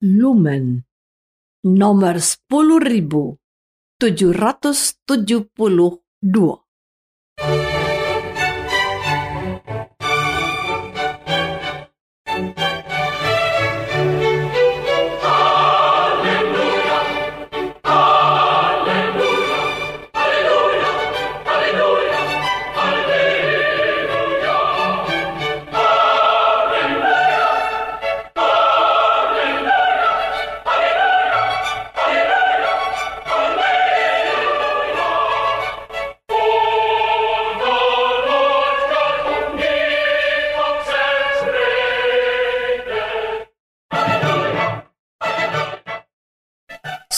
Lumen nomor 10772.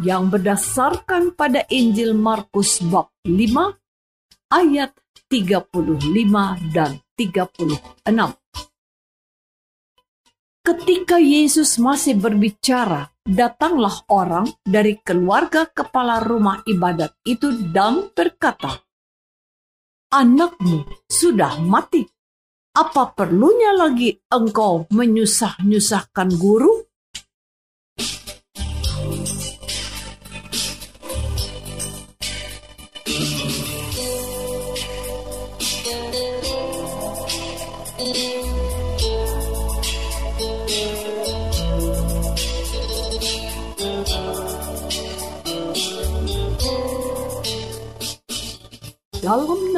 Yang berdasarkan pada Injil Markus bab 5 ayat 35 dan 36. Ketika Yesus masih berbicara, datanglah orang dari keluarga kepala rumah ibadat itu dan berkata, Anakmu sudah mati. Apa perlunya lagi engkau menyusah-nyusahkan guru?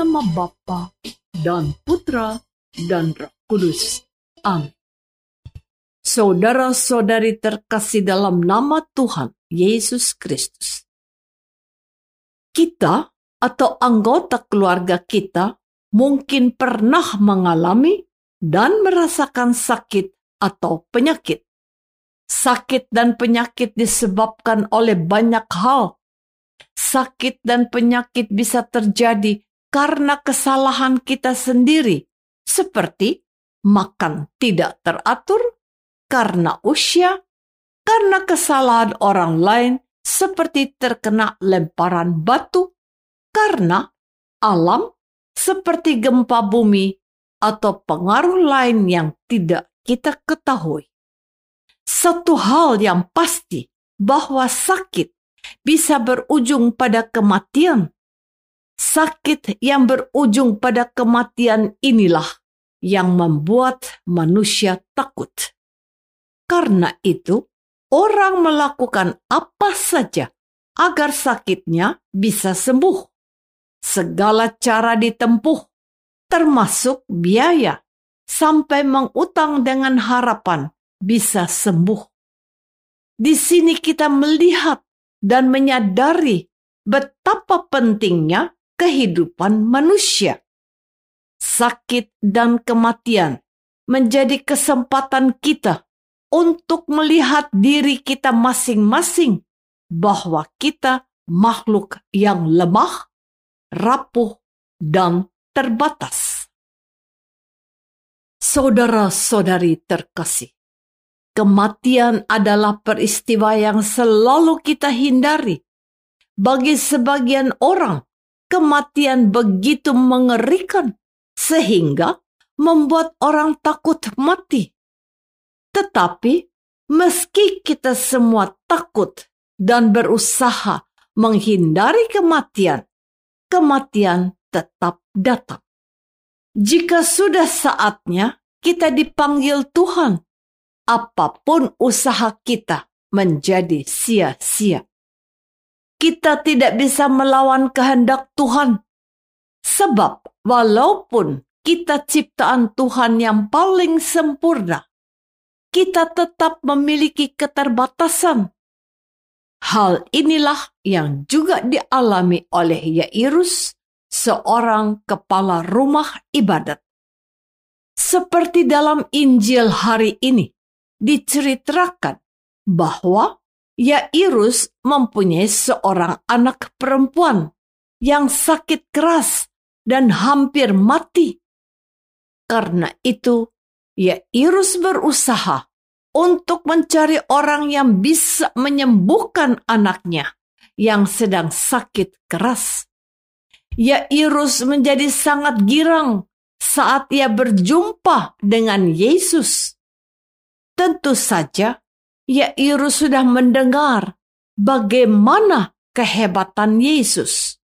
Nama Bapa dan Putra dan Roh Kudus. Amin. Saudara-saudari terkasih dalam nama Tuhan Yesus Kristus. Kita atau anggota keluarga kita mungkin pernah mengalami dan merasakan sakit atau penyakit. Sakit dan penyakit disebabkan oleh banyak hal, sakit dan penyakit bisa terjadi karena kesalahan kita sendiri, seperti makan tidak teratur, karena usia, karena kesalahan orang lain, seperti terkena lemparan batu, karena alam, seperti gempa bumi, atau pengaruh lain yang tidak kita ketahui. Satu hal yang pasti bahwa sakit bisa berujung pada kematian. Sakit yang berujung pada kematian inilah yang membuat manusia takut. Karena itu, orang melakukan apa saja agar sakitnya bisa sembuh. Segala cara ditempuh, termasuk biaya, sampai mengutang dengan harapan bisa sembuh. Di sini kita melihat dan menyadari betapa pentingnya kehidupan manusia. Sakit dan kematian menjadi kesempatan kita untuk melihat diri kita masing-masing bahwa kita makhluk yang lemah, rapuh, dan terbatas. Saudara-saudari terkasih, Kematian adalah peristiwa yang selalu kita hindari. Bagi sebagian orang, kematian begitu mengerikan sehingga membuat orang takut mati. Tetapi meski kita semua takut dan berusaha menghindari kematian, kematian tetap datang. Jika sudah saatnya kita dipanggil Tuhan, apa pun usaha kita menjadi sia-sia. Kita tidak bisa melawan kehendak Tuhan, sebab walaupun kita ciptaan Tuhan yang paling sempurna, kita tetap memiliki keterbatasan. Hal inilah yang juga dialami oleh Yairus, seorang kepala rumah ibadat. Seperti dalam Injil hari ini, diceritakan bahwa Yairus mempunyai seorang anak perempuan yang sakit keras dan hampir mati karena itu, Yairus berusaha untuk mencari orang yang bisa menyembuhkan anaknya yang sedang sakit keras. Yairus menjadi sangat girang saat ia berjumpa dengan Yesus. Tentu saja, Yairus sudah mendengar bagaimana kehebatan Yesus.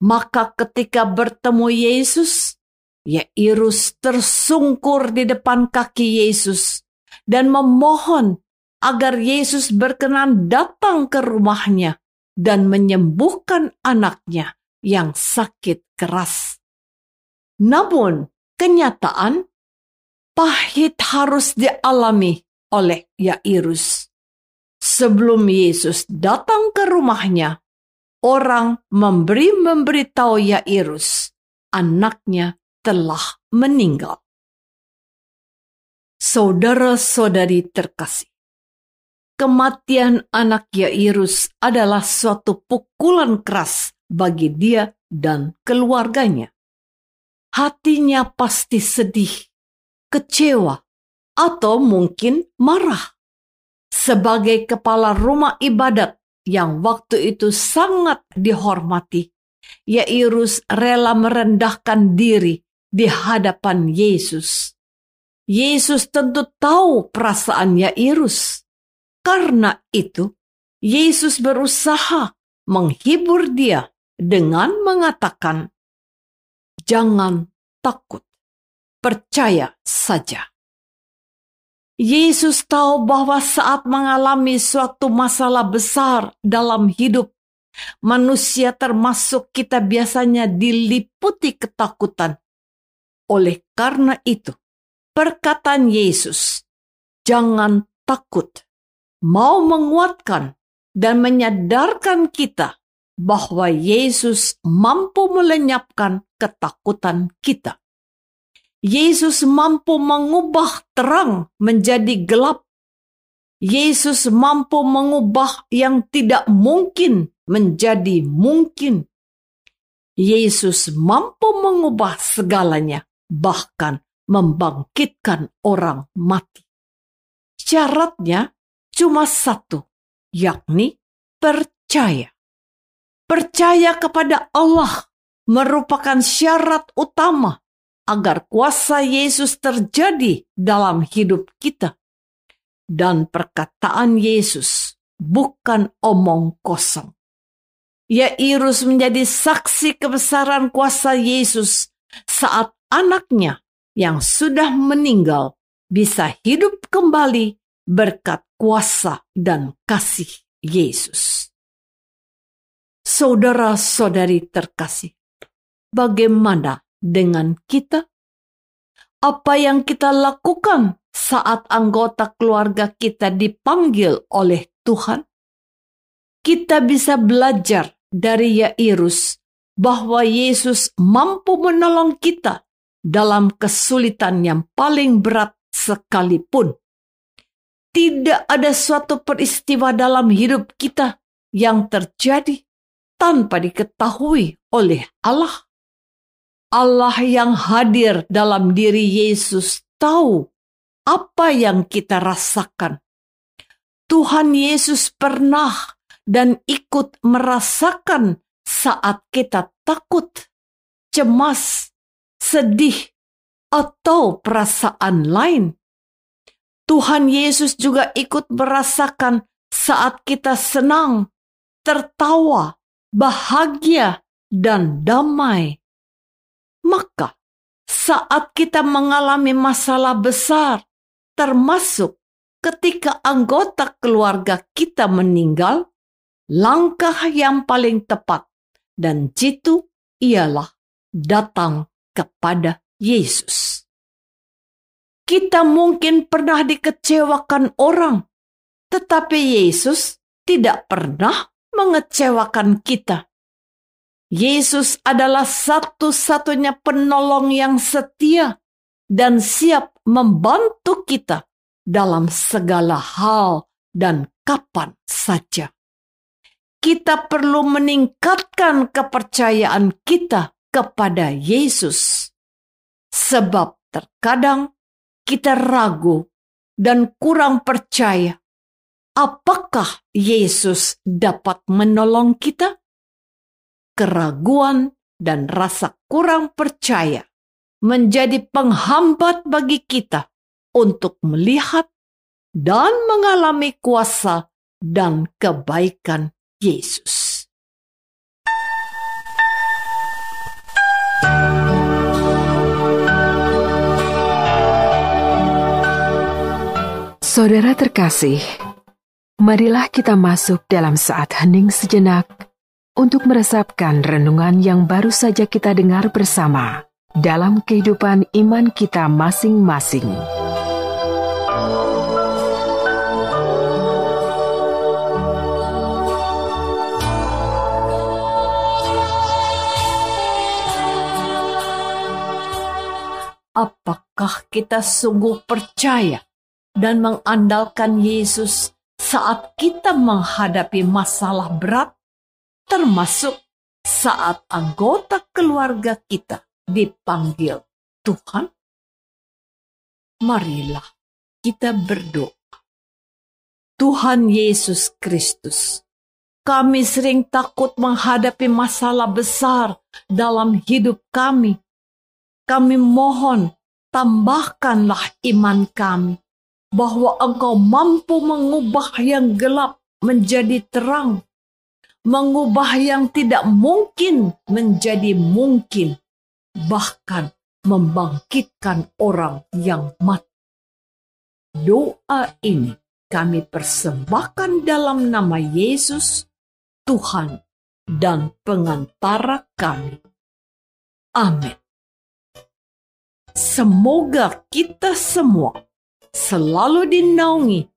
Maka ketika bertemu Yesus, Yairus tersungkur di depan kaki Yesus dan memohon agar Yesus berkenan datang ke rumahnya dan menyembuhkan anaknya yang sakit keras. Namun, kenyataan pahit harus dialami oleh Yairus. Sebelum Yesus datang ke rumahnya, orang memberi memberitahu Yairus, anaknya telah meninggal. Saudara-saudari terkasih, kematian anak Yairus adalah suatu pukulan keras bagi dia dan keluarganya. Hatinya pasti sedih, kecewa, atau mungkin marah. Sebagai kepala rumah ibadat yang waktu itu sangat dihormati, Yairus rela merendahkan diri di hadapan Yesus. Yesus tentu tahu perasaan Yairus. Karena itu, Yesus berusaha menghibur dia dengan mengatakan, "Jangan takut, percaya saja." Yesus tahu bahwa saat mengalami suatu masalah besar dalam hidup, manusia termasuk kita biasanya diliputi ketakutan oleh karena itu, perkataan Yesus, "Jangan takut," mau menguatkan dan menyadarkan kita bahwa Yesus mampu melenyapkan ketakutan kita. Yesus mampu mengubah terang menjadi gelap. Yesus mampu mengubah yang tidak mungkin menjadi mungkin. Yesus mampu mengubah segalanya bahkan membangkitkan orang mati. Syaratnya cuma satu, yakni percaya. Percaya kepada Allah merupakan syarat utama agar kuasa Yesus terjadi dalam hidup kita. Dan perkataan Yesus bukan omong kosong. Yairus menjadi saksi kebesaran kuasa Yesus saat anaknya yang sudah meninggal bisa hidup kembali berkat kuasa dan kasih Yesus. Saudara-saudari terkasih, bagaimana dengan kita? Apa yang kita lakukan saat anggota keluarga kita dipanggil oleh Tuhan? Kita bisa belajar dari Yairus bahwa Yesus mampu menolong kita dalam kesulitan yang paling berat sekalipun. Tidak ada suatu peristiwa dalam hidup kita yang terjadi tanpa diketahui oleh Allah. Allah yang hadir dalam diri Yesus tahu apa yang kita rasakan. Tuhan Yesus pernah dan ikut merasakan saat kita takut, cemas, sedih, atau perasaan lain. Tuhan Yesus juga ikut merasakan saat kita senang, tertawa, bahagia, dan damai. Maka, saat kita mengalami masalah besar, termasuk ketika anggota keluarga kita meninggal, langkah yang paling tepat dan jitu ialah datang kepada Yesus. Kita mungkin pernah dikecewakan orang, tetapi Yesus tidak pernah mengecewakan kita. Yesus adalah satu-satunya penolong yang setia dan siap membantu kita dalam segala hal dan kapan saja. Kita perlu meningkatkan kepercayaan kita kepada Yesus, sebab terkadang kita ragu dan kurang percaya. Apakah Yesus dapat menolong kita? Keraguan dan rasa kurang percaya menjadi penghambat bagi kita untuk melihat dan mengalami kuasa dan kebaikan Yesus. Saudara terkasih, marilah kita masuk dalam saat hening sejenak untuk meresapkan renungan yang baru saja kita dengar bersama dalam kehidupan iman kita masing-masing. Apakah kita sungguh percaya dan mengandalkan Yesus saat kita menghadapi masalah berat, termasuk saat anggota keluarga kita dipanggil Tuhan? Marilah kita berdoa. Tuhan Yesus Kristus, kami sering takut menghadapi masalah besar dalam hidup kami. Kami mohon, tambahkanlah iman kami bahwa Engkau mampu mengubah yang gelap menjadi terang, mengubah yang tidak mungkin menjadi mungkin, bahkan membangkitkan orang yang mati. Doa ini kami persembahkan dalam nama Yesus, Tuhan dan pengantara kami. Amin. Semoga kita semua selalu dinaungi